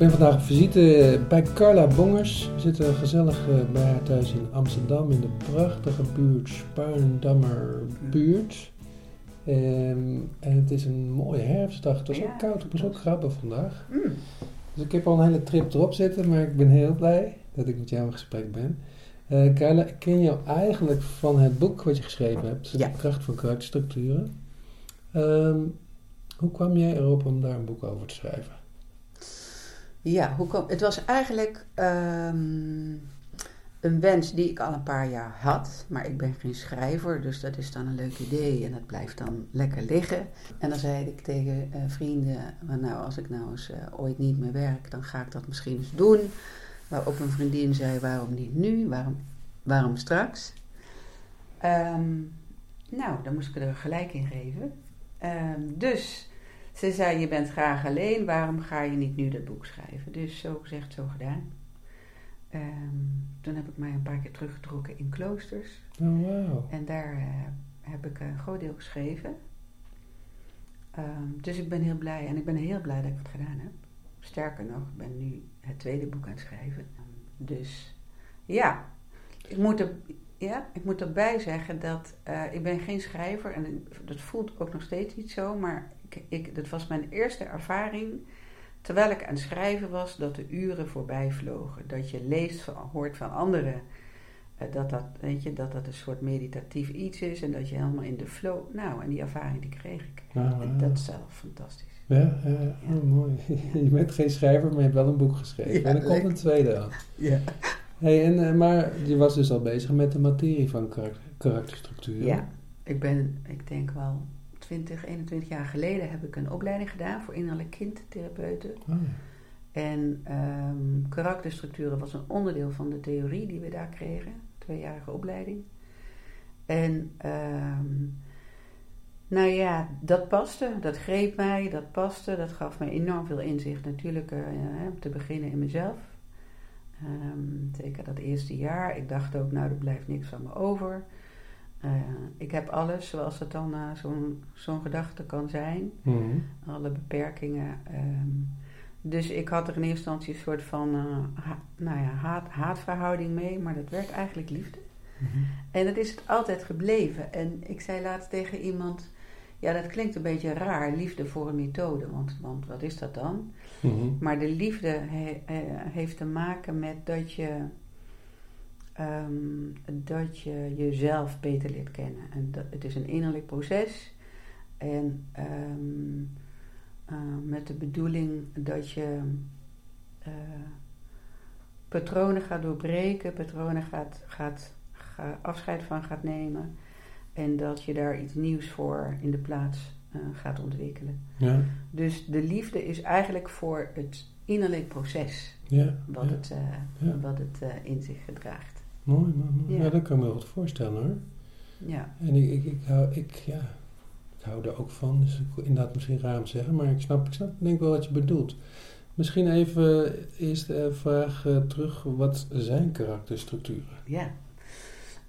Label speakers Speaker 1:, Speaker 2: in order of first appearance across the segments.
Speaker 1: Ik ben vandaag op visite bij Carla Bongers. We zitten gezellig eh, bij haar thuis in Amsterdam in de prachtige buurt Spuindammer buurt. Ehm, en het is een mooie herfstdag. Het was
Speaker 2: Ja,
Speaker 1: ook koud, het was ook grappig vandaag.
Speaker 2: Mm.
Speaker 1: Dus ik heb al een hele trip erop zitten, maar ik ben heel blij dat ik met jou in gesprek ben. Eh Carla, ik ken jou eigenlijk van het boek wat je geschreven hebt,
Speaker 2: Ja.
Speaker 1: De kracht van karakterstructuren. Ehm, hoe kwam jij erop om daar een boek over te schrijven?
Speaker 2: Ja, hoe het was eigenlijk ehm, een wens die ik al een paar jaar had. Maar ik ben geen schrijver, dus dat is dan een leuk idee en dat blijft dan lekker liggen. En dan zei ik tegen eh, vrienden, nou als ik nou eens eh, ooit niet meer werk, dan ga ik dat misschien eens doen. Waarop een vriendin zei, waarom niet nu, waarom, waarom straks? Ehm, nou, dan moest ik er gelijk in geven. Ehm, dus ze zei, je bent graag alleen, waarom ga je niet nu dat boek schrijven? Dus zo gezegd, zo gedaan. Ehm, toen heb ik mij een paar keer teruggetrokken in kloosters.
Speaker 1: Oh, wauw.
Speaker 2: En daar eh, heb ik een groot deel geschreven. Ehm, dus ik ben heel blij. En ik ben heel blij dat ik het gedaan heb. Sterker nog, ik ben nu het tweede boek aan het schrijven. Dus ja, ik moet, er, ja, ik moet erbij zeggen dat eh, ik ben geen schrijver. En dat voelt ook nog steeds niet zo. Maar ik, ik, dat was mijn eerste ervaring terwijl ik aan het schrijven was, dat de uren voorbij vlogen. Dat je leest, van, hoort van anderen, eh, dat, dat, weet je, dat dat een soort meditatief iets is en dat je helemaal in de flow. Nou, en die ervaring die kreeg ik.
Speaker 1: Ah,
Speaker 2: En
Speaker 1: wauw.
Speaker 2: dat is zelf fantastisch.
Speaker 1: Ja, ja, ja. Oh, mooi. je bent geen schrijver, maar je hebt wel een boek geschreven.
Speaker 2: Ja,
Speaker 1: en er komt een tweede aan.
Speaker 2: Ja.
Speaker 1: Hey, en, eh, maar je was dus al bezig met de materie van karak- karakterstructuren.
Speaker 2: ja, ik ben, ik denk wel 20, 21 jaar geleden heb ik een opleiding gedaan voor innerlijk kindtherapeuten. En karakterstructuren was een onderdeel van de theorie die we daar kregen, tweejarige opleiding. En nou ja, dat paste, dat greep mij, dat paste, dat gaf mij enorm veel inzicht. Natuurlijk, om te beginnen in mezelf. Ehm, zeker dat eerste jaar. Ik dacht ook, nou, er blijft niks van me over. Eh, ik heb alles zoals het dan zo'n zo'n gedachte kan zijn
Speaker 1: Mhm.
Speaker 2: alle beperkingen. ehm. dus ik had er in eerste instantie een soort van eh, ha- nou ja, haat, haatverhouding mee, maar dat werd eigenlijk liefde.
Speaker 1: Mhm.
Speaker 2: En dat is het altijd gebleven. En ik zei laatst tegen iemand, ja dat klinkt een beetje raar, liefde voor een methode, want, want wat is dat dan?
Speaker 1: Mhm.
Speaker 2: Maar de liefde he- heeft te maken met dat je, ehm, dat je jezelf beter leert kennen. En dat, het is een innerlijk proces. En ehm, eh, met de bedoeling dat je eh, patronen gaat doorbreken, patronen gaat, gaat, ga- afscheid van gaat nemen. En dat je daar iets nieuws voor in de plaats eh, gaat ontwikkelen.
Speaker 1: Ja,
Speaker 2: Dus de liefde is eigenlijk voor het innerlijk proces
Speaker 1: ja,
Speaker 2: wat
Speaker 1: ja.
Speaker 2: het, wat het in zich gedraagt.
Speaker 1: Mooi, mooi, mooi. Ja.
Speaker 2: Ja.
Speaker 1: dat kan ik me wel goed voorstellen hoor.
Speaker 2: Ja,
Speaker 1: En ik, ik, ik, hou, ik, ja, ik hou er ook van, dus ik, inderdaad misschien raar om te zeggen, maar ik snap, ik snap denk wel wat je bedoelt. Misschien even eerst de vraag eh, terug, wat zijn karakterstructuren?
Speaker 2: ja.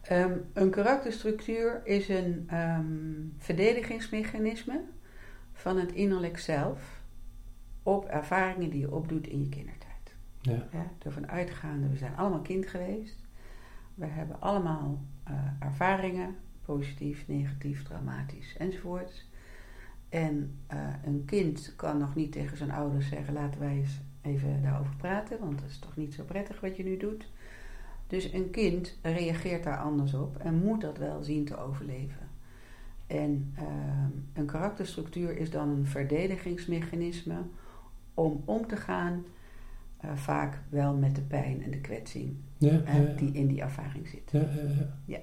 Speaker 2: Ehm, een karakterstructuur is een ehm, verdedigingsmechanisme van het innerlijk zelf op ervaringen die je opdoet in je kindertijd.
Speaker 1: Ja,
Speaker 2: Ja, ervan uitgaande, we zijn allemaal kind geweest. We hebben allemaal eh, ervaringen, positief, negatief, traumatisch enzovoort. En eh, een kind kan nog niet tegen zijn ouders zeggen: laten wij eens even daarover praten, want dat is toch niet zo prettig wat je nu doet. Dus een kind reageert daar anders op en moet dat wel zien te overleven. En ehm, een karakterstructuur is dan een verdedigingsmechanisme om om te gaan eh, vaak wel met de pijn en de kwetsing
Speaker 1: ja, ja,
Speaker 2: die in die ervaring zit.
Speaker 1: ja, ja,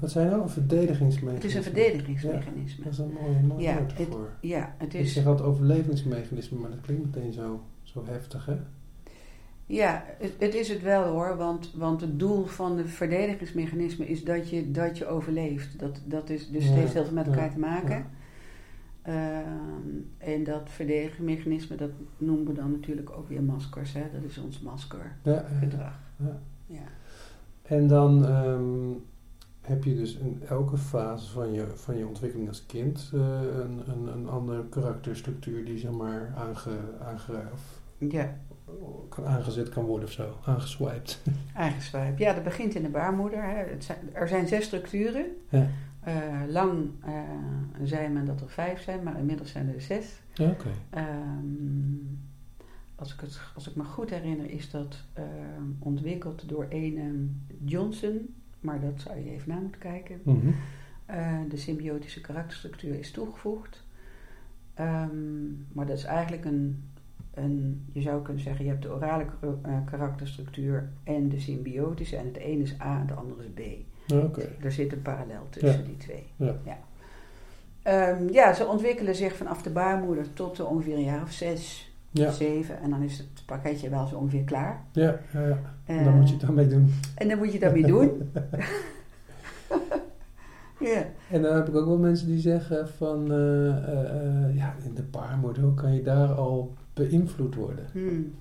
Speaker 1: Wat zijn nou? Een verdedigingsmechanisme?
Speaker 2: Het is een verdedigingsmechanisme.
Speaker 1: Dat is een mooi, mooi
Speaker 2: Ja,
Speaker 1: woord
Speaker 2: het-
Speaker 1: voor.
Speaker 2: Ja, het
Speaker 1: Ik
Speaker 2: is.
Speaker 1: zeg altijd overlevingsmechanisme, maar dat klinkt meteen zo, zo heftig hè?
Speaker 2: Ja, het, het is het wel hoor, want, want het doel van de verdedigingsmechanisme is dat je, dat je overleeft. Dat, dat is, dus het
Speaker 1: Ja,
Speaker 2: heeft heel veel met elkaar
Speaker 1: ja,
Speaker 2: te maken.
Speaker 1: ja.
Speaker 2: Ehm, en dat verdedigingsmechanisme, dat noemen we dan natuurlijk ook weer maskers. Hè? Dat is ons maskergedrag.
Speaker 1: Ja, ja, ja.
Speaker 2: Ja.
Speaker 1: En dan ehm, heb je dus in elke fase van je, van je ontwikkeling als kind eh, een, een, een andere karakterstructuur die zeg maar aange, aange,
Speaker 2: ja,
Speaker 1: kan aangezet kan worden of zo, aangeswiped.
Speaker 2: Aangeswijp. Ja, dat begint in de baarmoeder. Hè. Het zijn, er zijn zes structuren.
Speaker 1: Ja.
Speaker 2: Eh, lang eh, zei men dat er vijf zijn, maar inmiddels zijn er zes.
Speaker 1: Oké.
Speaker 2: Ehm, als, ik het, als ik me goed herinner, is dat ehm, ontwikkeld door een Johnson. Maar dat zou je even na moeten kijken.
Speaker 1: Mhm.
Speaker 2: Eh, de symbiotische karakterstructuur is toegevoegd. Ehm, maar dat is eigenlijk een, een, je zou kunnen zeggen, je hebt de orale kar- karakterstructuur en de symbiotische. En het ene is A en het andere is B. Er zit een parallel tussen
Speaker 1: Ja.
Speaker 2: die twee.
Speaker 1: Ja.
Speaker 2: Ja. Ehm, ja, ze ontwikkelen zich vanaf de baarmoeder tot zo ongeveer een jaar of zes,
Speaker 1: Ja,
Speaker 2: zeven. En dan is het pakketje wel zo ongeveer klaar.
Speaker 1: ja, ja, ja. En dan moet je het daarmee doen.
Speaker 2: En dan moet je daarmee doen. ja.
Speaker 1: En dan heb ik ook wel mensen die zeggen van, eh, eh, eh, ja, in de baarmoeder, hoe kan je daar al beïnvloed worden?
Speaker 2: Hmm.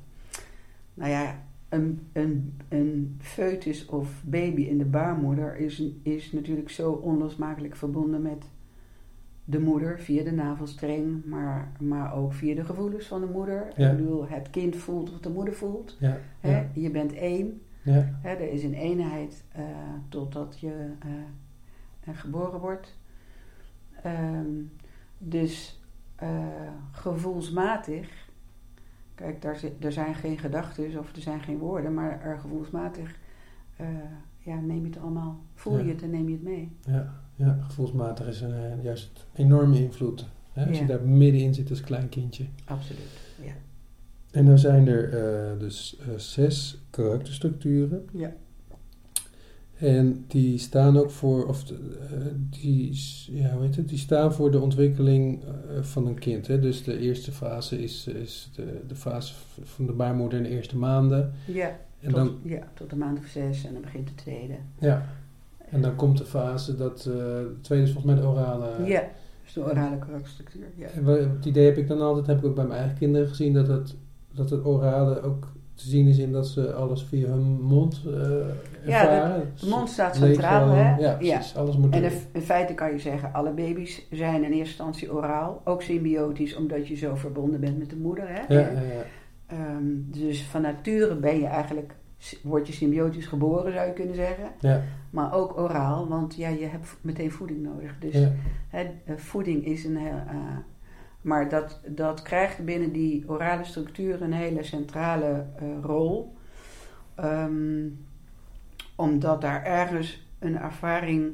Speaker 2: Nou ja, een, een, een foetus of baby in de baarmoeder is, is natuurlijk zo onlosmakelijk verbonden met de moeder via de navelstreng, maar, maar ook via de gevoelens van de moeder.
Speaker 1: Ja.
Speaker 2: Ik bedoel, het kind voelt wat de moeder voelt.
Speaker 1: Ja,
Speaker 2: Hè?
Speaker 1: ja,
Speaker 2: Je bent één.
Speaker 1: ja,
Speaker 2: Hè? Er is een eenheid eh, totdat je eh, geboren wordt. Ehm, dus eh, gevoelsmatig, kijk, daar, er zijn geen gedachten of er zijn geen woorden, maar er gevoelsmatig eh, ja, neem je het allemaal, voel je het en neem je het mee.
Speaker 1: ja, ja. Gevoelsmatig is een, eh, juist enorme invloed. Hè? Als
Speaker 2: Ja.
Speaker 1: je daar middenin zit als klein kindje.
Speaker 2: Absoluut. Ja.
Speaker 1: En dan zijn er eh, dus zes karakterstructuren.
Speaker 2: Ja.
Speaker 1: En die staan ook voor, of de, eh, die, ja, hoe heet het? die staan voor de ontwikkeling eh, van een kind. Hè? Dus de eerste fase is, is de, de fase van de baarmoeder in de eerste maanden.
Speaker 2: Ja,
Speaker 1: En
Speaker 2: tot,
Speaker 1: dan,
Speaker 2: ja, tot de maand of zes en dan begint de tweede.
Speaker 1: ja, en dan komt de fase dat, eh, de tweede is volgens mij de orale.
Speaker 2: ja, dus de orale karakterstructuur. Ja.
Speaker 1: En Het idee heb ik dan altijd, heb ik ook bij mijn eigen kinderen gezien, dat het, dat het orale ook te zien is in dat ze alles via hun mond eh
Speaker 2: Ja,
Speaker 1: ervaren.
Speaker 2: De mond staat centraal, hè?
Speaker 1: Ja, precies. Alles moet
Speaker 2: En in in feite kan je zeggen, alle baby's zijn in eerste instantie oraal, ook symbiotisch, omdat je zo verbonden bent met de moeder. Hè?
Speaker 1: Ja, ja, ja.
Speaker 2: Ehm, dus van nature ben je eigenlijk, word je symbiotisch geboren, zou je kunnen zeggen.
Speaker 1: ja,
Speaker 2: Maar ook oraal, want ja, je hebt meteen voeding nodig. Dus
Speaker 1: ja.
Speaker 2: hè, eh, voeding is een heel... eh, maar dat, dat krijgt binnen die orale structuur een hele centrale eh, rol. Ehm, omdat daar ergens een ervaring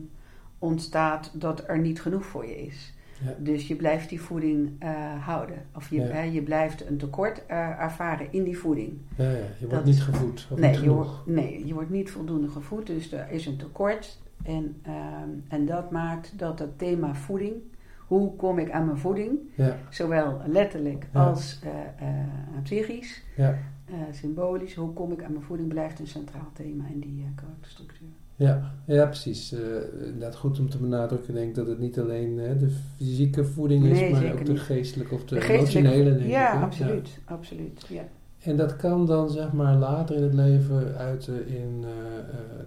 Speaker 2: ontstaat dat er niet genoeg voor je is.
Speaker 1: Ja.
Speaker 2: Dus je blijft die voeding eh, houden. Of je,
Speaker 1: Ja.
Speaker 2: hè, je blijft een tekort eh, ervaren in die voeding.
Speaker 1: Ja, ja, je wordt
Speaker 2: Dat-
Speaker 1: niet gevoed. Of
Speaker 2: Nee
Speaker 1: niet
Speaker 2: je,
Speaker 1: genoeg.
Speaker 2: nee, je wordt niet voldoende gevoed, dus er is een tekort. En, ehm, en dat maakt dat het thema voeding, hoe kom ik aan mijn voeding,
Speaker 1: Ja,
Speaker 2: zowel letterlijk
Speaker 1: Ja.
Speaker 2: als eh, eh, psychisch,
Speaker 1: ja,
Speaker 2: eh, symbolisch, hoe kom ik aan mijn voeding, blijft een centraal thema in die karakterstructuur.
Speaker 1: ja, ja, precies. Inderdaad goed om te benadrukken, denk ik, dat het niet alleen de fysieke voeding is,
Speaker 2: Nee,
Speaker 1: maar ook de geestelijke of de,
Speaker 2: De geestelijke-
Speaker 1: emotionele, denk
Speaker 2: ja,
Speaker 1: ik.
Speaker 2: absoluut, absoluut. Ja.
Speaker 1: En dat kan dan, zeg maar, later in het leven uiten in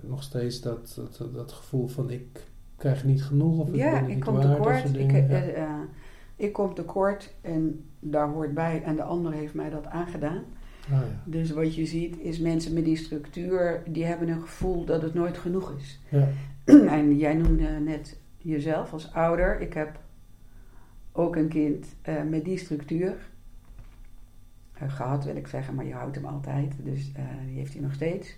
Speaker 1: nog steeds dat, dat, dat gevoel van ik krijg niet genoeg of ik
Speaker 2: Ja, ik
Speaker 1: niet
Speaker 2: kom tekort. Ik, ik kom tekort en daar hoort bij, en de ander heeft mij dat aangedaan.
Speaker 1: Ah, ja.
Speaker 2: Dus wat je ziet is mensen met die structuur, die hebben een gevoel dat het nooit genoeg is.
Speaker 1: Ja,
Speaker 2: En jij noemde net jezelf als ouder. Ik heb ook een kind eh, met die structuur eh, gehad, wil ik zeggen, maar je houdt hem altijd. Dus eh, die heeft hij nog steeds.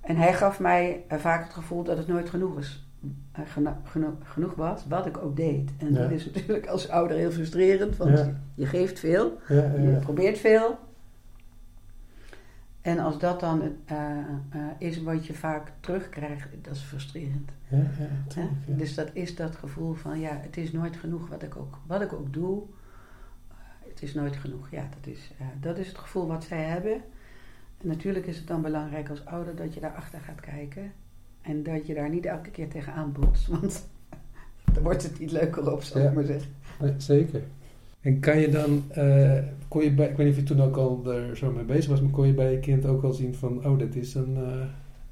Speaker 2: En hij gaf mij vaak het gevoel dat het nooit genoeg is. Eh, geno- geno- genoeg was, wat ik ook deed. En
Speaker 1: Ja.
Speaker 2: dat is natuurlijk als ouder heel frustrerend, want
Speaker 1: Ja.
Speaker 2: je geeft veel, je probeert veel. En als dat dan eh, eh, is wat je vaak terugkrijgt, dat is frustrerend. Dus dat is dat gevoel van, ja, het is nooit genoeg wat ik ook, wat ik ook doe. Het is nooit genoeg. Ja, dat is, dat is het gevoel wat zij hebben. En natuurlijk is het dan belangrijk als ouder dat je daarachter gaat kijken. En dat je daar niet elke keer tegenaan botst. Want dan wordt het niet leuker op, zal
Speaker 1: Ja.
Speaker 2: ik maar zeggen.
Speaker 1: Nee, zeker. En kan je dan, eh, kon je bij, ik weet niet of je toen ook al er zo mee bezig was, maar kon je bij je kind ook al zien van, oh, dit is een, eh,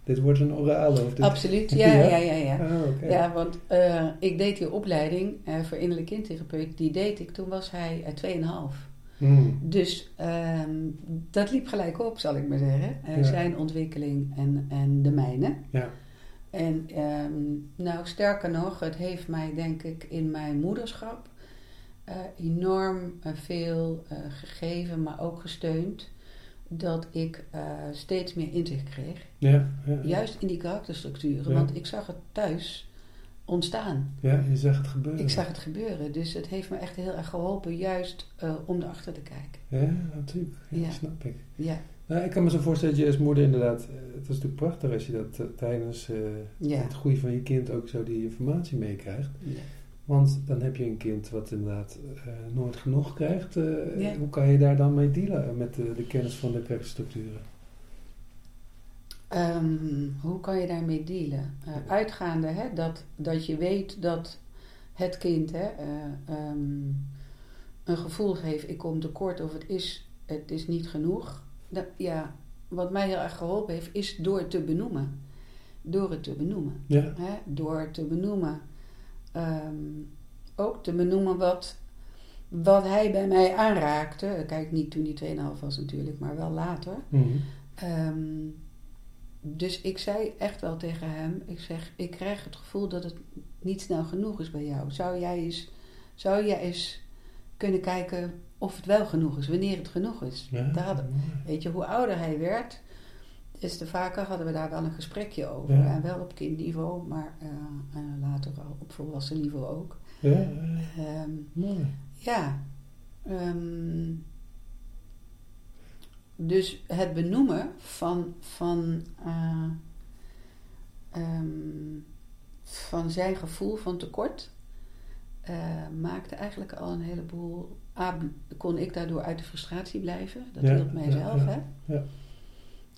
Speaker 1: dit wordt een orale of dit...
Speaker 2: Absoluut, ja,
Speaker 1: Ja?
Speaker 2: ja, ja. ja.
Speaker 1: Ah, oké.
Speaker 2: Ja, want eh, ik deed die opleiding eh, voor innerlijke kindtherapeut. Die deed ik, toen was hij eh, 2,5.
Speaker 1: Hmm.
Speaker 2: Dus ehm, dat liep gelijk op, zal ik maar zeggen.
Speaker 1: Ja.
Speaker 2: Zijn ontwikkeling en, en de mijne.
Speaker 1: Ja.
Speaker 2: En ehm, nou, sterker nog, het heeft mij denk ik in mijn moederschap eh, enorm eh, veel eh, gegeven, maar ook gesteund. Dat ik steeds meer inzicht kreeg.
Speaker 1: Ja, ja.
Speaker 2: Juist in die karakterstructuren.
Speaker 1: Ja.
Speaker 2: Want ik zag het thuis ontstaan.
Speaker 1: Ja, je zag het gebeuren.
Speaker 2: Ik zag het gebeuren. Dus het heeft me echt heel erg geholpen, juist om erachter te kijken.
Speaker 1: Ja, natuurlijk. Ja,
Speaker 2: Ja.
Speaker 1: snap ik.
Speaker 2: Ja,
Speaker 1: Nou, ik kan me zo voorstellen dat je als moeder inderdaad, eh, het is natuurlijk prachtig als je dat eh, tijdens eh,
Speaker 2: ja.
Speaker 1: het groeien van je kind ook zo die informatie meekrijgt.
Speaker 2: ja.
Speaker 1: Want dan heb je een kind wat inderdaad nooit genoeg krijgt.
Speaker 2: Ja.
Speaker 1: Hoe kan je daar dan mee dealen met de, de kennis van de karakterstructuren?
Speaker 2: Ehm, hoe kan je daarmee dealen? Uitgaande hè, dat, dat je weet dat het kind hè, eh, ehm, een gevoel heeft, ik kom tekort of het is, het is niet genoeg. Dat, ja, wat mij heel erg geholpen heeft, is door het te benoemen. Door het te benoemen.
Speaker 1: Ja,
Speaker 2: Hè, door te benoemen. ehm, ook te benoemen wat, wat hij bij mij aanraakte. Kijk, niet toen hij 2,5 was natuurlijk, maar wel later.
Speaker 1: Mhm.
Speaker 2: Ehm, dus ik zei echt wel tegen hem: Ik zeg, ik krijg het gevoel dat het niet snel genoeg is bij jou. Zou jij eens, zou jij eens kunnen kijken of het wel genoeg is, wanneer het genoeg is?
Speaker 1: ja.
Speaker 2: Daar hadden-. Weet je, hoe ouder hij werd, des te vaker hadden we daar wel een gesprekje over.
Speaker 1: Ja.
Speaker 2: En wel op kindniveau, maar eh, later op volwassen niveau ook.
Speaker 1: Ja, ja.
Speaker 2: Ehm,
Speaker 1: mooi.
Speaker 2: ja. ehm, dus het benoemen van, van, eh, ehm, van zijn gevoel van tekort eh, maakte eigenlijk al een heleboel. A, kon ik daardoor uit de frustratie blijven. Dat hielp mijzelf, hè?
Speaker 1: ja.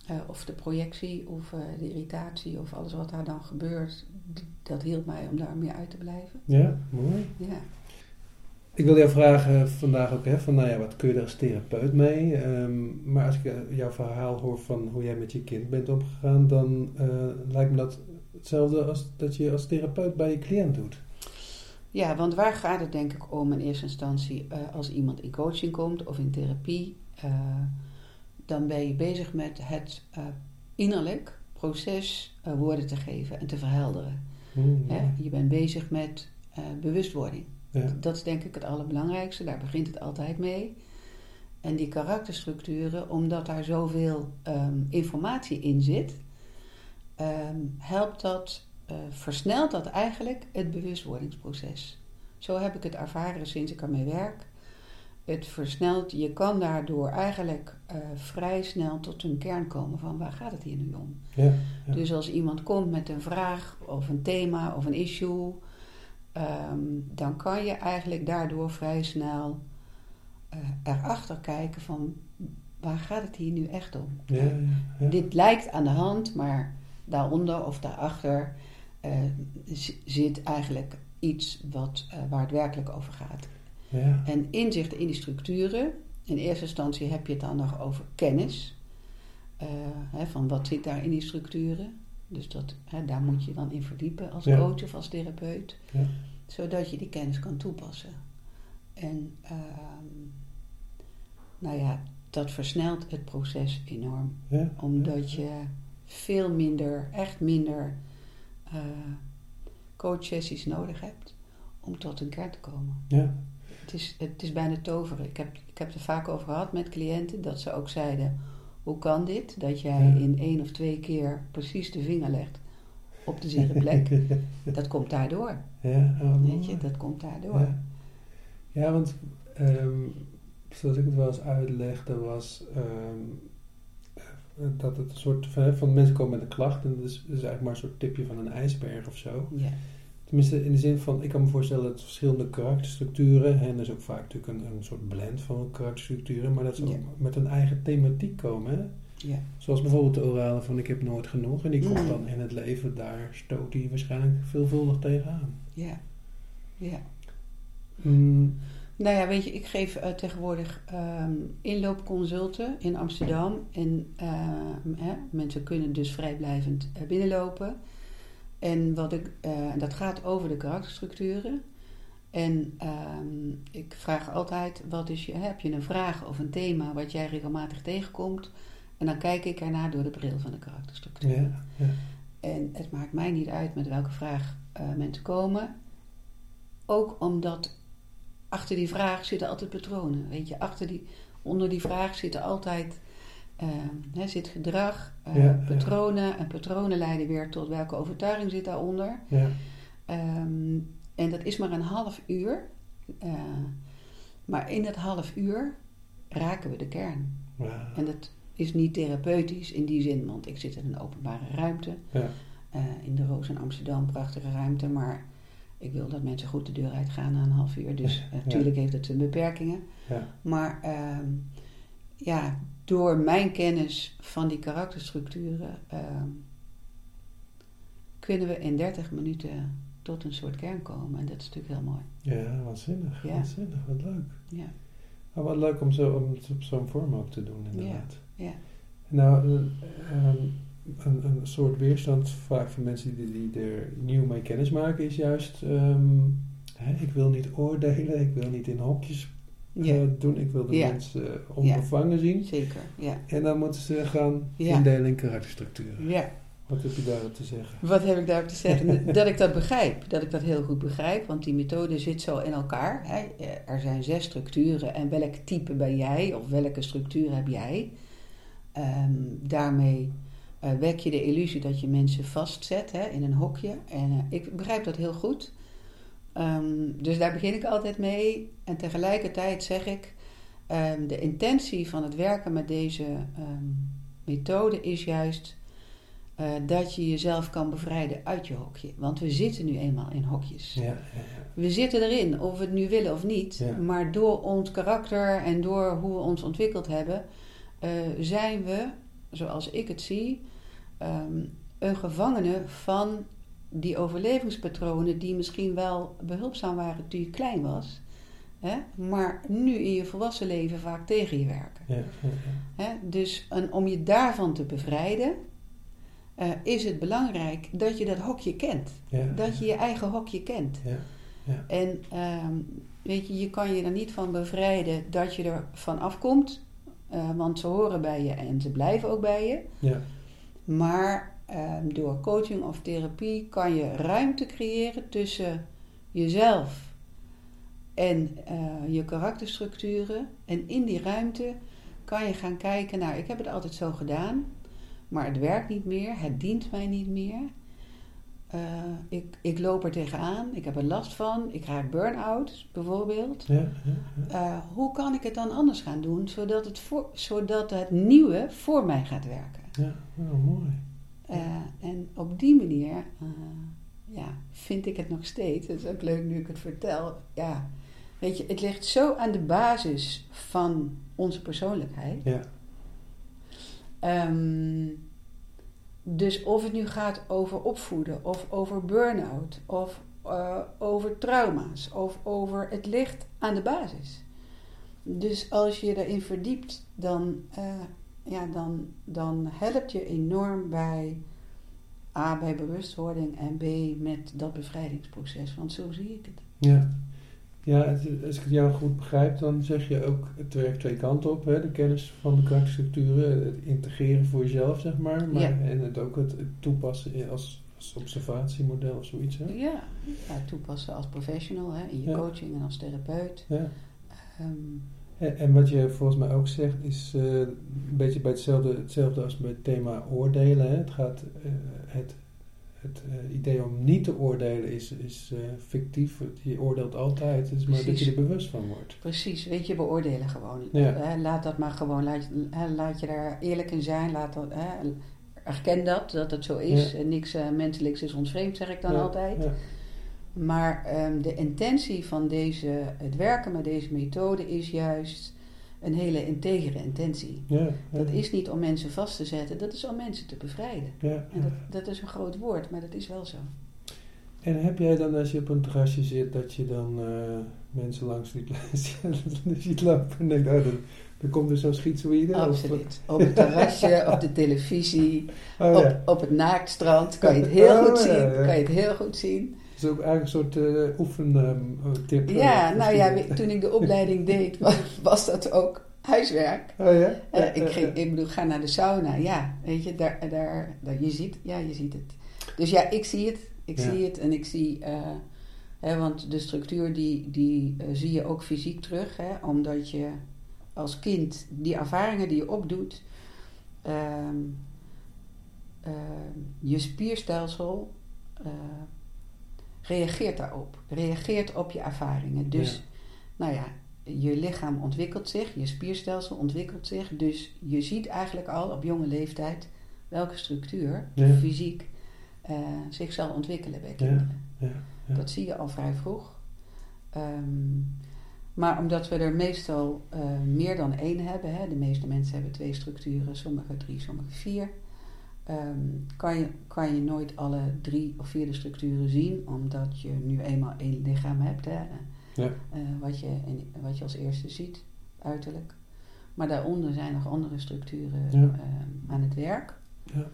Speaker 2: Eh, of de projectie of eh, de irritatie of alles wat daar dan gebeurt, dat hielp mij om daar meer uit te blijven.
Speaker 1: Ja, mooi.
Speaker 2: Ja.
Speaker 1: Ik wil jou vragen vandaag ook, hè, van nou ja, wat kun je er als therapeut mee? Ehm, maar als ik eh, jouw verhaal hoor van hoe jij met je kind bent omgegaan, dan lijkt me dat hetzelfde als dat je als therapeut bij je cliënt doet.
Speaker 2: Ja, want waar gaat het denk ik om in eerste instantie eh, als iemand in coaching komt of in therapie? eh, dan ben je bezig met het eh, innerlijk proces woorden te geven en te verhelderen.
Speaker 1: Hmm,
Speaker 2: Hè? Je bent bezig met bewustwording.
Speaker 1: ja.
Speaker 2: Dat is denk ik het allerbelangrijkste, daar begint het altijd mee. En die karakterstructuren, omdat daar zoveel ehm, informatie in zit, ehm, helpt dat, eh, versnelt dat eigenlijk het bewustwordingsproces. Zo heb ik het ervaren sinds ik ermee werk. Het versnelt, je kan daardoor eigenlijk eh, vrij snel tot een kern komen van waar gaat het hier nu om.
Speaker 1: Ja, ja.
Speaker 2: Dus als iemand komt met een vraag of een thema of een issue, ehm, dan kan je eigenlijk daardoor vrij snel eh, erachter kijken van waar gaat het hier nu echt om.
Speaker 1: ja.
Speaker 2: Dit lijkt aan de hand, maar daaronder of daarachter zit eigenlijk iets wat, eh, waar het werkelijk over gaat.
Speaker 1: ja.
Speaker 2: En inzicht in die structuren. In eerste instantie heb je het dan nog over kennis. Eh, hè, van wat zit daar in die structuren. Dus dat, hè, daar moet je dan in verdiepen als
Speaker 1: Ja.
Speaker 2: coach of als therapeut.
Speaker 1: Ja.
Speaker 2: Zodat je die kennis kan toepassen. En ehm, nou ja, dat versnelt het proces enorm. Omdat je veel minder, echt minder eh coachsessies nodig hebt om tot een kern te komen.
Speaker 1: Ja,
Speaker 2: Het is, het is bijna toveren. Ik heb, ik heb het er vaak over gehad met cliënten dat ze ook zeiden: hoe kan dit? Dat jij
Speaker 1: Ja.
Speaker 2: in één of twee keer precies de vinger legt op de zere plek. dat komt daardoor.
Speaker 1: ja, oh,
Speaker 2: Weet je, dat komt daardoor.
Speaker 1: Ja, ja want ehm, zoals ik het wel eens uitlegde was ehm, eh, dat het een soort van, van mensen komen met een klacht en dat is, dat is eigenlijk maar een soort tipje van een ijsberg of zo.
Speaker 2: Ja.
Speaker 1: Tenminste, in de zin van, ik kan me voorstellen dat verschillende karakterstructuren, en er is ook vaak natuurlijk een, een soort blend van karakterstructuren, maar dat ze ook met een eigen thematiek komen. Hè?
Speaker 2: Ja.
Speaker 1: Zoals bijvoorbeeld de orale van ik heb nooit genoeg. En die komt
Speaker 2: Mm.
Speaker 1: dan in het leven, daar stoot hij waarschijnlijk veelvuldig tegenaan.
Speaker 2: Ja. Ja.
Speaker 1: Mm,
Speaker 2: Nou ja, weet je, ik geef eh, tegenwoordig ehm, inloopconsulten in Amsterdam. En ehm, hè, mensen kunnen dus vrijblijvend eh, binnenlopen. En wat ik, eh, dat gaat over de karakterstructuren. En ehm, ik vraag altijd, wat is je, heb je een vraag of een thema wat jij regelmatig tegenkomt? En dan kijk ik ernaar door de bril van de karakterstructuur.
Speaker 1: ja, ja.
Speaker 2: En het maakt mij niet uit met welke vraag mensen komen. Ook omdat achter die vraag zitten altijd patronen. Weet je, achter die, onder die vraag zitten altijd eh, hè, zit gedrag, eh,
Speaker 1: Ja, ja.
Speaker 2: patronen. En patronen leiden weer tot welke overtuiging zit daaronder.
Speaker 1: ja.
Speaker 2: Ehm, en dat is maar een half uur. Eh, maar in dat half uur raken we de kern. En dat is niet therapeutisch in die zin, want ik zit in een openbare ruimte.
Speaker 1: Ja.
Speaker 2: Eh, in de Roos in Amsterdam, prachtige ruimte. Maar ik wil dat mensen goed de deur uitgaan na een half uur. Dus
Speaker 1: Ja.
Speaker 2: natuurlijk heeft het zijn beperkingen.
Speaker 1: Ja.
Speaker 2: Maar ehm, ja, door mijn kennis van die karakterstructuren ehm, kunnen we in 30 minuten tot een soort kern komen. En dat is natuurlijk heel mooi.
Speaker 1: Ja, waanzinnig.
Speaker 2: Ja.
Speaker 1: Waanzinnig, wat leuk.
Speaker 2: Ja,
Speaker 1: Maar wat leuk om, zo, om het op zo'n vorm ook te doen, inderdaad.
Speaker 2: ja.
Speaker 1: Nou, eh, ehm, een, een soort weerstand vaak van mensen die, die er nieuw mee kennis maken is juist... ehm, hè, ik wil niet oordelen, ik wil niet in hokjes
Speaker 2: ja.
Speaker 1: eh, doen. Ik wil de
Speaker 2: Ja.
Speaker 1: mensen eh, onbevangen zien.
Speaker 2: zeker. Ja.
Speaker 1: En dan moeten ze gaan
Speaker 2: Ja.
Speaker 1: indelen in karakterstructuren.
Speaker 2: ja.
Speaker 1: Wat heb je daarop te zeggen?
Speaker 2: Wat heb ik daarop te zeggen? dat ik dat begrijp. Dat ik dat heel goed begrijp. Want die methode zit zo in elkaar. Hè. Er zijn zes structuren. En welk type ben jij? Of welke structuur heb jij? Ehm, daarmee eh, wek je de illusie dat je mensen vastzet hè, in een hokje. En eh, ik begrijp dat heel goed. Ehm, dus daar begin ik altijd mee. En tegelijkertijd zeg ik... ehm, de intentie van het werken met deze ehm, methode is juist... eh, dat je jezelf kan bevrijden uit je hokje. Want we zitten nu eenmaal in hokjes.
Speaker 1: Ja, ja, ja.
Speaker 2: We zitten erin, of we het nu willen of niet. Maar door ons karakter en door hoe we ons ontwikkeld hebben, zijn we, zoals ik het zie, ehm, een gevangene van die overlevingspatronen die misschien wel behulpzaam waren toen je klein was. Hè? Maar nu in je volwassen leven vaak tegen je werken.
Speaker 1: ja, ja, ja.
Speaker 2: Hè? Dus en om je daarvan te bevrijden, eh, is het belangrijk dat je dat hokje kent. Dat je je eigen hokje kent.
Speaker 1: Ja, ja.
Speaker 2: En ehm, weet je, je kan je er niet van bevrijden dat je er van afkomt. Eh, want ze horen bij je en ze blijven ook bij je.
Speaker 1: ja,
Speaker 2: Maar ehm, door coaching of therapie kan je ruimte creëren tussen jezelf en eh, je karakterstructuren. En in die ruimte kan je gaan kijken naar, ik heb het altijd zo gedaan, maar het werkt niet meer, het dient mij niet meer. Eh, ik, ik loop er tegenaan, ik heb er last van, ik raak burn-out bijvoorbeeld.
Speaker 1: ja, ja, ja.
Speaker 2: Eh, hoe kan ik het dan anders gaan doen, zodat het, voor, zodat het nieuwe voor mij gaat werken?
Speaker 1: Ja, oh, mooi.
Speaker 2: Eh, en op die manier ja, vind ik het nog steeds, dat is ook leuk nu ik het vertel. Ja, weet je, het ligt zo aan de basis van onze persoonlijkheid.
Speaker 1: Ja,
Speaker 2: Ehm, dus of het nu gaat over opvoeden, of over burn-out, of eh, over trauma's, of over het ligt aan de basis. Dus als je erin verdiept, dan, eh, ja, dan, dan helpt je enorm bij A, bij bewustwording en B, met dat bevrijdingsproces. Want zo zie ik het.
Speaker 1: ja. Ja, als ik het jou goed begrijp, dan zeg je ook, het werkt twee kanten op. Hè? De kennis van de karakterstructuren, het integreren voor jezelf, zeg maar. maar
Speaker 2: Ja.
Speaker 1: En het ook het toepassen als, als observatiemodel of zoiets. Hè?
Speaker 2: Ja, ja toepassen als professional, hè, in je
Speaker 1: Ja.
Speaker 2: coaching en als therapeut.
Speaker 1: Ja.
Speaker 2: Ehm,
Speaker 1: En, en wat je volgens mij ook zegt, is eh, een beetje bij hetzelfde, hetzelfde als bij het thema oordelen. Hè? Het gaat, eh, het, het eh, idee om niet te oordelen is, is eh, fictief. Je oordeelt altijd, het is maar dat je er bewust van wordt.
Speaker 2: Precies, weet je, beoordelen gewoon.
Speaker 1: Ja.
Speaker 2: Hè, laat dat maar gewoon, laat, laat je daar eerlijk in zijn. Laat dat, erken dat, dat het zo is.
Speaker 1: Ja.
Speaker 2: En niks eh, menselijks is ons vreemd, zeg ik dan
Speaker 1: Ja,
Speaker 2: altijd.
Speaker 1: Ja,
Speaker 2: Maar ehm, de intentie van deze, het werken met deze methode is juist een hele integere intentie.
Speaker 1: Ja, ja,
Speaker 2: Dat is niet om mensen vast te zetten, dat is om mensen te bevrijden.
Speaker 1: Ja,
Speaker 2: En dat, dat is een groot woord, maar dat is wel zo.
Speaker 1: En heb jij dan als je op een terrasje zit, dat je dan eh, mensen langs ziet, ziet lopen en denkt, oh, dan, dan komt er zo'n schietzoïde? of-
Speaker 2: Absoluut. Op het terrasje, op de televisie,
Speaker 1: Oh,
Speaker 2: op, op het naaktstrand kan je het heel
Speaker 1: Oh,
Speaker 2: goed zien. Kan je het heel goed zien.
Speaker 1: Is ook eigenlijk een soort eh oefentip.
Speaker 2: Ja, nou ja, toen ik de opleiding deed, was, dat ook huiswerk.
Speaker 1: Oh ja?
Speaker 2: Eh,
Speaker 1: Ja,
Speaker 2: ik, ging, ik bedoel, ga naar de sauna. Ja, weet je, daar, daar, daar, je ziet, ja, je ziet het. Dus ja, ik zie het. Ik
Speaker 1: Ja.
Speaker 2: zie het en ik zie, eh, hè, want de structuur die, die eh, zie je ook fysiek terug, hè, omdat je als kind die ervaringen die je opdoet, ehm, ehm, je spierstelsel eh, reageert daarop, reageert op je ervaringen. Dus,
Speaker 1: Ja.
Speaker 2: nou ja, je lichaam ontwikkelt zich, je spierstelsel ontwikkelt zich. Dus je ziet eigenlijk al op jonge leeftijd welke structuur
Speaker 1: Ja.
Speaker 2: fysiek eh, zich zal ontwikkelen bij kinderen.
Speaker 1: Ja, ja.
Speaker 2: Dat zie je al vrij vroeg. Ehm, maar omdat we er meestal eh, meer dan één hebben, hè, de meeste mensen hebben twee structuren, sommige drie, sommige vier, ehm, kan, je, kan je nooit alle drie of vier structuren zien, omdat je nu eenmaal één lichaam hebt, hè,
Speaker 1: Ja.
Speaker 2: eh, wat, je, in- wat je als eerste ziet, uiterlijk. Maar daaronder zijn nog andere structuren
Speaker 1: Ja.
Speaker 2: ehm, aan het werk.
Speaker 1: Ja.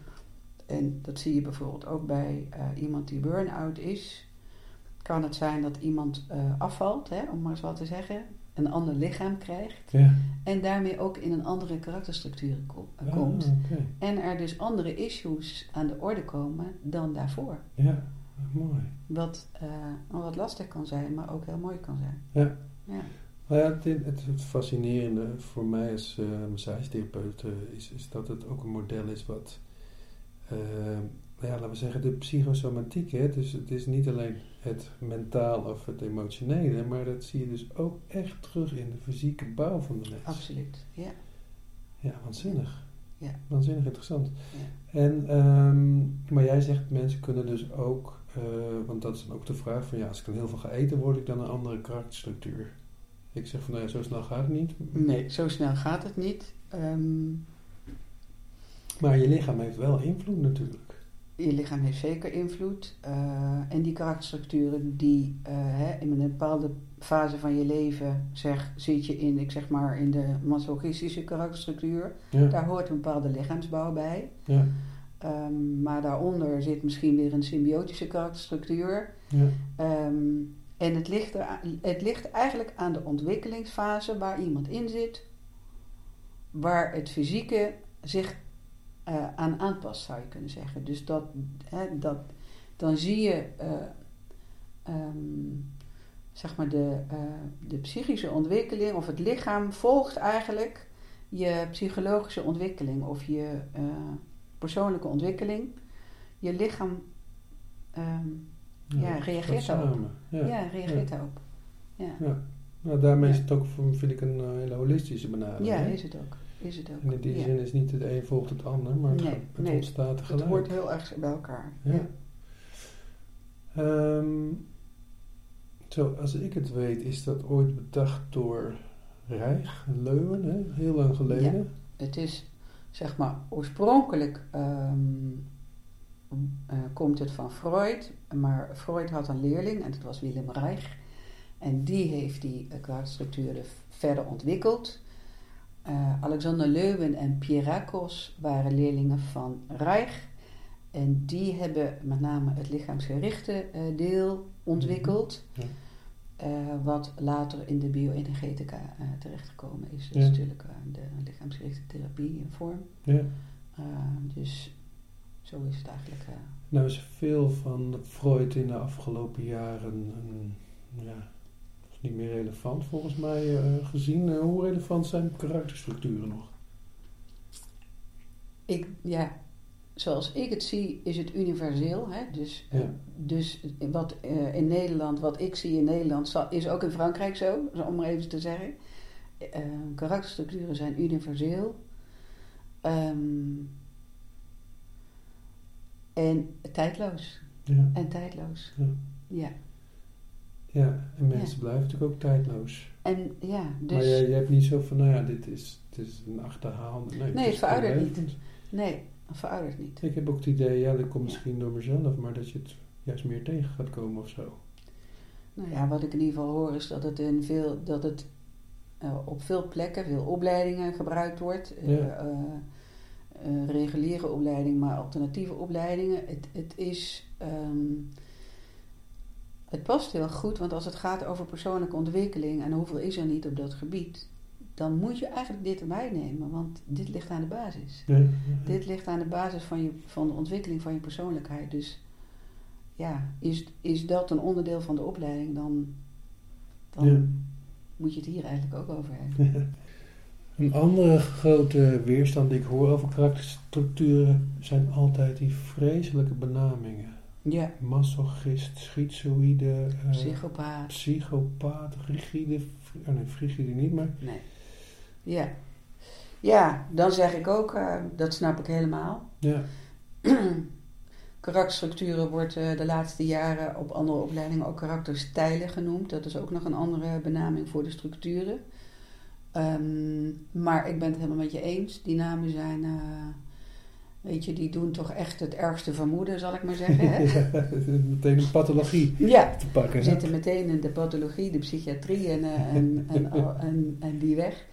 Speaker 2: En dat zie je bijvoorbeeld ook bij eh, iemand die burn-out is. Kan het zijn dat iemand eh, afvalt, hè, om maar eens wat te zeggen, een ander lichaam krijgt
Speaker 1: Ja.
Speaker 2: en daarmee ook in een andere karakterstructuur ko- eh,
Speaker 1: Ah,
Speaker 2: komt. En er dus andere issues aan de orde komen dan daarvoor.
Speaker 1: Ja, mooi.
Speaker 2: Wat, eh, wat lastig kan zijn, maar ook heel mooi kan zijn.
Speaker 1: Ja.
Speaker 2: Ja.
Speaker 1: Nou ja, het, het, fascinerende voor mij als eh massagetherapeut is, is dat het ook een model is wat, ja, laten we zeggen, de psychosomatiek. Hè? Dus het is niet alleen het mentaal of het emotionele, maar dat zie je dus ook echt terug in de fysieke bouw van de mens.
Speaker 2: Absoluut. Ja.
Speaker 1: Ja, waanzinnig.
Speaker 2: Ja.
Speaker 1: Waanzinnig interessant.
Speaker 2: Ja.
Speaker 1: En, ehm, maar jij zegt mensen kunnen dus ook, eh, want dat is dan ook de vraag van ja, als ik dan heel veel ga eten, word ik dan een andere karakterstructuur? Ik zeg van nou ja, zo snel gaat het niet.
Speaker 2: Nee, zo snel gaat het niet. Ehm,
Speaker 1: Maar je lichaam heeft wel invloed natuurlijk.
Speaker 2: Je lichaam heeft zeker invloed. eh, en die karakterstructuren die eh, hè, in een bepaalde fase van je leven zeg, zit je in, ik zeg maar, in de masochistische karakterstructuur.
Speaker 1: Ja,
Speaker 2: Daar hoort een bepaalde lichaamsbouw bij.
Speaker 1: ja,
Speaker 2: Ehm, maar daaronder zit misschien weer een symbiotische karakterstructuur.
Speaker 1: ja,
Speaker 2: Ehm, en het ligt, er, het ligt eigenlijk aan de ontwikkelingsfase waar iemand in zit, waar het fysieke zich eh, aan aanpast, zou je kunnen zeggen. Dus dat, hè, dat dan zie je, eh, ehm, zeg maar, de, eh, de psychische ontwikkeling, of het lichaam volgt eigenlijk je psychologische ontwikkeling of je persoonlijke ontwikkeling. Je lichaam. ehm, Ja, reageert daarop. Ja. reageert daarop. Ja,
Speaker 1: Nou, daarmee is
Speaker 2: Ja.
Speaker 1: het ook, vind ik, een eh, hele holistische benadering.
Speaker 2: ja is het ook. Is het ook.
Speaker 1: En in die
Speaker 2: ja.
Speaker 1: zin is niet het een volgt het ander, maar het,
Speaker 2: Nee,
Speaker 1: gaat- het
Speaker 2: nee.
Speaker 1: ontstaat
Speaker 2: Het
Speaker 1: tegelijk.
Speaker 2: hoort heel erg bij elkaar.
Speaker 1: Ja.
Speaker 2: Ja.
Speaker 1: Ehm, zo, als ik het weet, is dat ooit bedacht door en Leuwen, hè? heel lang geleden.
Speaker 2: Het is, zeg maar, oorspronkelijk ehm, eh, komt het van Freud. Maar Freud had een leerling en dat was Willem Reich. En die heeft die uh, karakterstructuren verder ontwikkeld. Eh, Alexander Leuwen en Pierakos waren leerlingen van Reich. En die hebben met name het lichaamsgerichte eh, deel ontwikkeld.
Speaker 1: Ja.
Speaker 2: Eh, wat later in de bioenergetica eh terechtgekomen is. Dat
Speaker 1: Ja.
Speaker 2: is natuurlijk eh, de lichaamsgerichte therapie in vorm.
Speaker 1: Ja.
Speaker 2: Eh, dus zo is het eigenlijk. eh,
Speaker 1: Nou is veel van Freud in de afgelopen jaren een, ja, niet meer relevant volgens mij eh, gezien. Eh, hoe relevant zijn karakterstructuren nog?
Speaker 2: ik, ja, zoals ik het zie, is het universeel. Hè? Dus, eh,
Speaker 1: Ja.
Speaker 2: dus wat in Nederland, wat ik zie in Nederland, is ook in Frankrijk zo, om maar even te zeggen. Karakterstructuren zijn universeel. Ehm, en tijdloos.
Speaker 1: Ja.
Speaker 2: En tijdloos.
Speaker 1: Ja.
Speaker 2: Ja.
Speaker 1: Ja, en mensen blijven natuurlijk ook tijdloos.
Speaker 2: En ja, dus...
Speaker 1: Maar je, je hebt niet zo van, nou ja, dit is, dit is een achterhaalde... Nee,
Speaker 2: Nee, het veroudert niet. Nee, dat veroudert niet.
Speaker 1: Ik heb ook het idee, ja, dat komt misschien door mezelf, maar dat je het juist meer tegen gaat komen of zo.
Speaker 2: Nou ja, wat ik in ieder geval hoor is dat het, in veel, dat het eh, op veel plekken, veel opleidingen gebruikt wordt. Eh,
Speaker 1: Ja.
Speaker 2: eh, reguliere opleiding, maar alternatieve opleidingen. Het, het is... ehm, het past heel goed, want als het gaat over persoonlijke ontwikkeling en hoeveel is er niet op dat gebied, dan moet je eigenlijk dit erbij nemen, want dit ligt aan de basis.
Speaker 1: Ja, ja.
Speaker 2: Dit ligt aan de basis van, je, van de ontwikkeling van je persoonlijkheid. Dus ja, is, is dat een onderdeel van de opleiding, dan, dan moet je het hier eigenlijk ook over hebben.
Speaker 1: Een andere grote weerstand die ik hoor over karakterstructuren zijn altijd die vreselijke benamingen.
Speaker 2: Ja,
Speaker 1: Masochist, schizoïde, eh,
Speaker 2: psychopaat.
Speaker 1: psychopaat, rigide, oh nee, frigide niet, maar
Speaker 2: Nee. Ja. Ja, dan zeg ik ook, eh, dat snap ik helemaal.
Speaker 1: ja,
Speaker 2: Karakterstructuren wordt eh, de laatste jaren op andere opleidingen ook karakterstijlen genoemd. Dat is ook nog een andere benaming voor de structuren. Ehm, maar ik ben het helemaal met je eens. Die namen zijn, weet je, die doen toch echt het ergste vermoeden, zal ik maar zeggen. Hè?
Speaker 1: Ja, meteen een pathologie
Speaker 2: ja,
Speaker 1: te pakken. hè?
Speaker 2: zitten meteen in de pathologie, de psychiatrie en, eh, en, en, en, en die weg.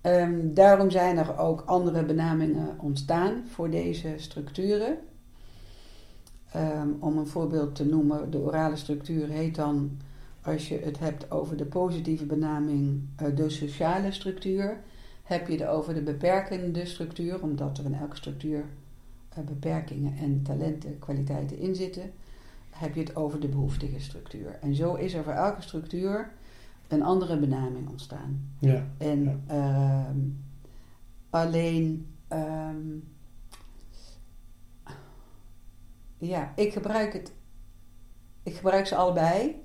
Speaker 2: Ehm, daarom zijn er ook andere benamingen ontstaan voor deze structuren. Ehm, om een voorbeeld te noemen, de orale structuur heet dan, als je het hebt over de positieve benaming, eh, de sociale structuur. Heb je het over de beperkende structuur, omdat er in elke structuur beperkingen en talenten, kwaliteiten in zitten heb je het over de behoeftige structuur. En zo is er voor elke structuur een andere benaming ontstaan.
Speaker 1: Ja,
Speaker 2: En
Speaker 1: Ja.
Speaker 2: ehm, alleen, ehm, ja, ik gebruik het, ik gebruik ze allebei.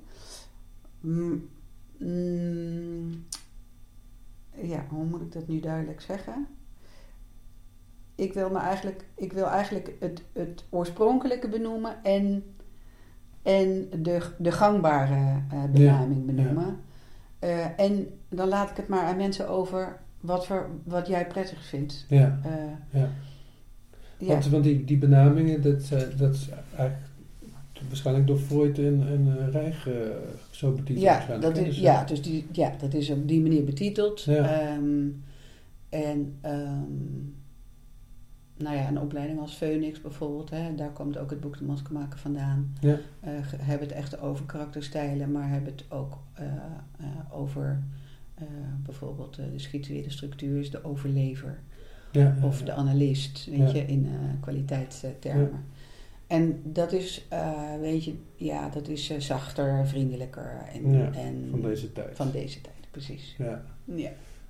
Speaker 2: Mm, mm, ja, hoe moet ik dat nu duidelijk zeggen? Ik wil, me eigenlijk, ik wil eigenlijk het, het oorspronkelijke benoemen en, en de, de gangbare eh, benaming
Speaker 1: Ja,
Speaker 2: benoemen. Eh, en dan laat ik het maar aan mensen over wat, voor, wat jij prettig vindt.
Speaker 1: ja,
Speaker 2: Eh,
Speaker 1: ja. Want, want die, die benamingen, dat, dat is eigenlijk waarschijnlijk door Freud en, en Reich zo betiteld.
Speaker 2: Ja, dat is,
Speaker 1: Dus,
Speaker 2: ja, dus die, ja, dat is op die manier betiteld.
Speaker 1: Ja.
Speaker 2: Ehm, en ehm, nou ja, een opleiding als Phoenix bijvoorbeeld, hè, daar komt ook het boek De Maskermaker vandaan.
Speaker 1: Ja.
Speaker 2: Eh, hebben het echt over karakterstijlen, maar hebben het ook eh, eh, over bijvoorbeeld de schizoïde structuur, is de overlever.
Speaker 1: ja,
Speaker 2: Of de analist, weet je, in kwaliteitstermen. En dat is, weet je, ja, dat is zachter, vriendelijker en, en
Speaker 1: van deze tijd.
Speaker 2: van deze tijd, precies.
Speaker 1: Ja.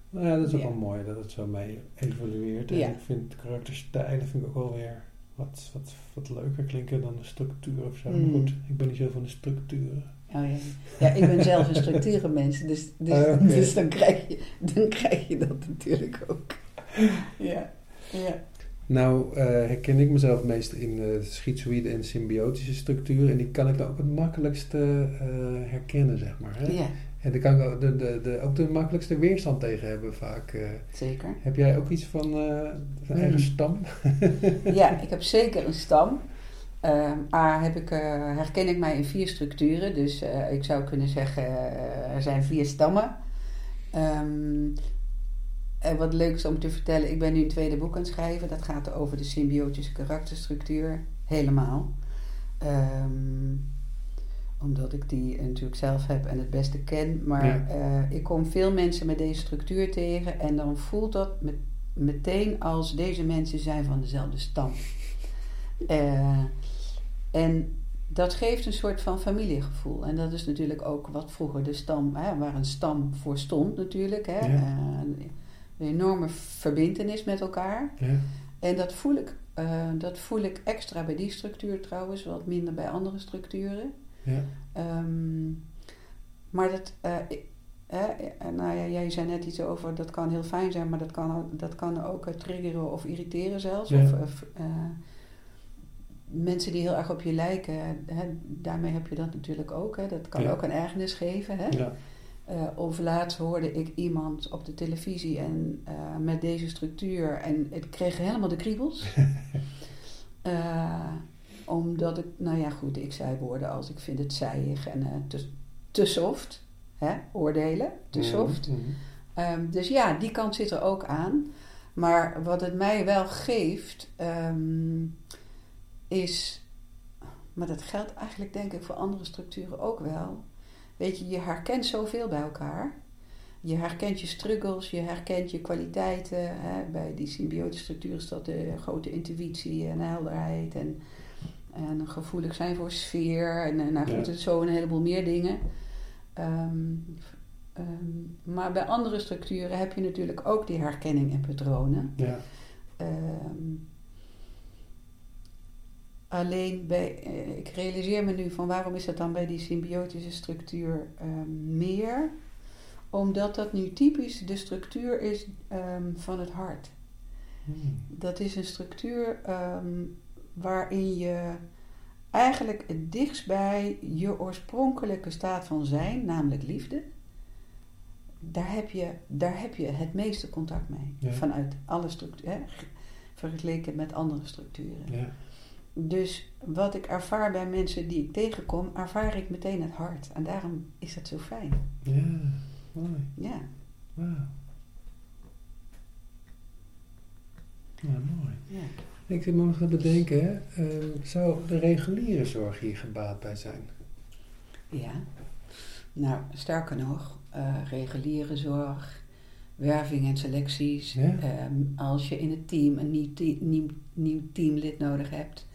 Speaker 2: Ja.
Speaker 1: Nou ja, dat is ook
Speaker 2: Ja.
Speaker 1: wel mooi dat het zo mee evolueert. En
Speaker 2: Ja.
Speaker 1: ik vind karakterstijlen vind ik ook wel weer wat, wat, wat leuker klinken dan de structuur of zo.
Speaker 2: Mm.
Speaker 1: Maar goed, ik ben niet zo van de structuren.
Speaker 2: Oh, ja. ja, ik ben zelf een structurenmens, dus, dus,
Speaker 1: Ah,
Speaker 2: dus dan, krijg je, dan krijg je dat natuurlijk ook. Ja, ja.
Speaker 1: Nou eh, herken ik mezelf meest in eh schizoïde en symbiotische structuren. En die kan ik dan ook het makkelijkste eh, herkennen, zeg maar. Hè?
Speaker 2: ja
Speaker 1: En daar kan ik ook de, de, de, ook de makkelijkste weerstand tegen hebben vaak. eh.
Speaker 2: zeker.
Speaker 1: heb jij ook iets van eh van
Speaker 2: Mm.
Speaker 1: eigen stam?
Speaker 2: Ja, ik heb zeker een stam. Ehm, A, heb ik, eh, herken ik mij in vier structuren. Dus ik zou kunnen zeggen, er zijn vier stammen. Ehm, en wat leuk is om te vertellen, ik ben nu een tweede boek aan het schrijven. Dat gaat over de symbiotische karakterstructuur. Helemaal. Ehm, omdat ik die natuurlijk zelf heb en het beste ken. Maar
Speaker 1: Ja.
Speaker 2: eh, ik kom veel mensen met deze structuur tegen. En dan voelt dat met, meteen als deze mensen zijn van dezelfde stam. Eh, en dat geeft een soort van familiegevoel. En dat is natuurlijk ook wat vroeger de stam, hè, waar een stam voor stond natuurlijk. Hè,
Speaker 1: Ja.
Speaker 2: Eh, een enorme verbindenis met elkaar.
Speaker 1: Ja.
Speaker 2: En dat voel, ik, dat voel ik extra bij die structuur trouwens, wat minder bij andere structuren.
Speaker 1: Ja.
Speaker 2: Ehm, maar dat, eh, ik- hè, eh, nou ja, jij zei net iets over, dat kan heel fijn zijn, maar dat kan, ook- dat kan ook eh, triggeren of irriteren zelfs.
Speaker 1: Ja.
Speaker 2: Of, of, mensen die heel erg op je lijken, hè, daarmee heb je dat natuurlijk ook. Hè. Dat kan
Speaker 1: Ja.
Speaker 2: ook een ergernis geven. Hè.
Speaker 1: Ja.
Speaker 2: Of laatst hoorde ik iemand op de televisie en met deze structuur en het kreeg helemaal de kriebels. Omdat ik, nou ja goed, ik zei woorden als ik vind het zijig en eh, te, te soft. Hè, oordelen, te soft.
Speaker 1: Mhm.
Speaker 2: Ehm, dus ja, die kant zit er ook aan. Maar wat het mij wel geeft, ehm, is. Maar dat geldt eigenlijk denk ik voor andere structuren ook wel. Weet je, je herkent zoveel bij elkaar. Je herkent je struggles, je herkent je kwaliteiten. Hè. Bij die symbiotische structuur is dat de grote intuïtie en helderheid. En, en gevoelig zijn voor sfeer. En, en nou goed,
Speaker 1: Ja.
Speaker 2: zo een heleboel meer dingen. Ehm, Ehm, maar bij andere structuren heb je natuurlijk ook die herkenning en patronen.
Speaker 1: Ja.
Speaker 2: Ehm, alleen bij, eh, ik realiseer me nu van waarom is dat dan bij die symbiotische structuur meer? Omdat dat nu typisch de structuur is van het hart.
Speaker 1: Mhm.
Speaker 2: Dat is een structuur waarin je eigenlijk het dichtst bij je oorspronkelijke staat van zijn, namelijk liefde. Daar heb je, daar heb je het meeste contact mee.
Speaker 1: Ja.
Speaker 2: Vanuit alle structuren, vergeleken met andere structuren.
Speaker 1: Ja.
Speaker 2: Dus wat ik ervaar bij mensen die ik tegenkom, ervaar ik meteen het hart. En daarom is dat zo fijn.
Speaker 1: Ja. Mooi.
Speaker 2: Ja.
Speaker 1: Wauw. Ja, mooi.
Speaker 2: ja.
Speaker 1: Ik zit me nog te bedenken, hè, ehm, zou de reguliere zorg hier gebaat bij zijn?
Speaker 2: Ja. Nou, sterker nog, eh, reguliere zorg, werving en selecties.
Speaker 1: Ja.
Speaker 2: ehm, als je in het team een nieuw, te- nieuw, nieuw teamlid nodig hebt,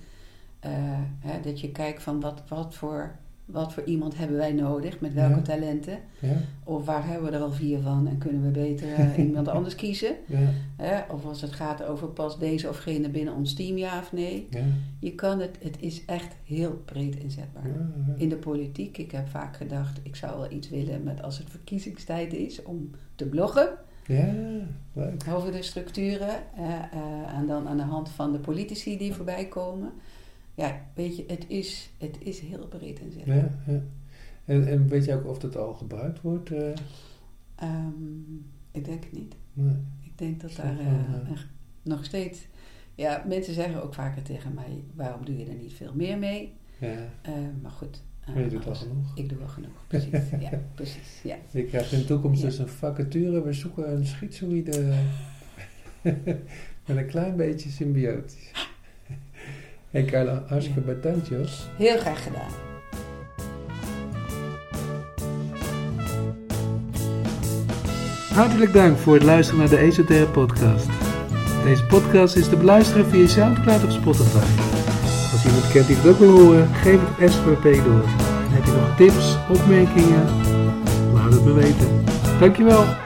Speaker 2: eh, hè, dat je kijkt van wat, wat, voor, wat voor iemand hebben wij nodig, met welke
Speaker 1: Ja.
Speaker 2: talenten.
Speaker 1: Ja?
Speaker 2: Of waar hebben we er al vier van en kunnen we beter eh, iemand anders kiezen.
Speaker 1: Ja.
Speaker 2: Of als het gaat over pas deze of gene binnen ons team, ja of nee.
Speaker 1: Ja.
Speaker 2: Je kan het, het is echt heel breed inzetbaar. In de politiek, ik heb vaak gedacht, ik zou wel iets willen met als het verkiezingstijd is om te bloggen
Speaker 1: Ja, leuk.
Speaker 2: over de structuren. eh, en dan aan de hand van de politici die voorbij komen. Ja, weet je, het is, het is heel breed inzetbaar.
Speaker 1: Ja, ja. En, en weet je ook of dat al gebruikt wordt? eh?
Speaker 2: Ehm, ik denk het niet.
Speaker 1: nee.
Speaker 2: Ik denk dat daar eh,
Speaker 1: eh,
Speaker 2: nog steeds... Ja, mensen zeggen ook vaker tegen mij, waarom doe je er niet veel meer mee?
Speaker 1: Ja,
Speaker 2: Eh, maar goed.
Speaker 1: maar je doet al genoeg.
Speaker 2: Ik doe wel genoeg, precies. ja, precies. Ja.
Speaker 1: Je krijgt in de toekomst
Speaker 2: Ja.
Speaker 1: dus een vacature. We zoeken een schizoïde met een klein beetje symbiotisch. Hey Carla, hartstikke bedankt Jos.
Speaker 2: Heel graag gedaan.
Speaker 1: Hartelijk dank voor het luisteren naar de Esoterre podcast. Deze podcast is te beluisteren via Soundcloud of Spotify. Als je iemand kent die het ook wil horen, geef het SVP door. En heb je nog tips, opmerkingen? Laat het me weten. Dankjewel.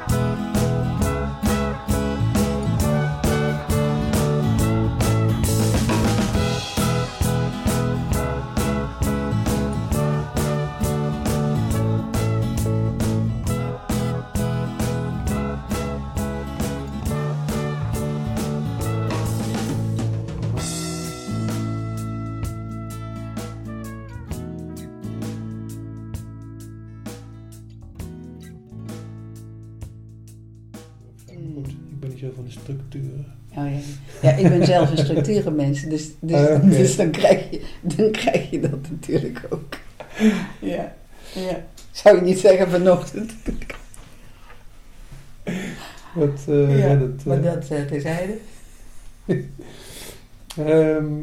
Speaker 2: Dus, dus,
Speaker 1: Ah,
Speaker 2: dus dan, krijg je, dan krijg je dat natuurlijk ook. Ja, ja. Zou je niet zeggen vanochtend?
Speaker 1: Wat, eh,
Speaker 2: ja,
Speaker 1: ja, dat,
Speaker 2: maar
Speaker 1: eh,
Speaker 2: dat uh, terzijde.
Speaker 1: ehm,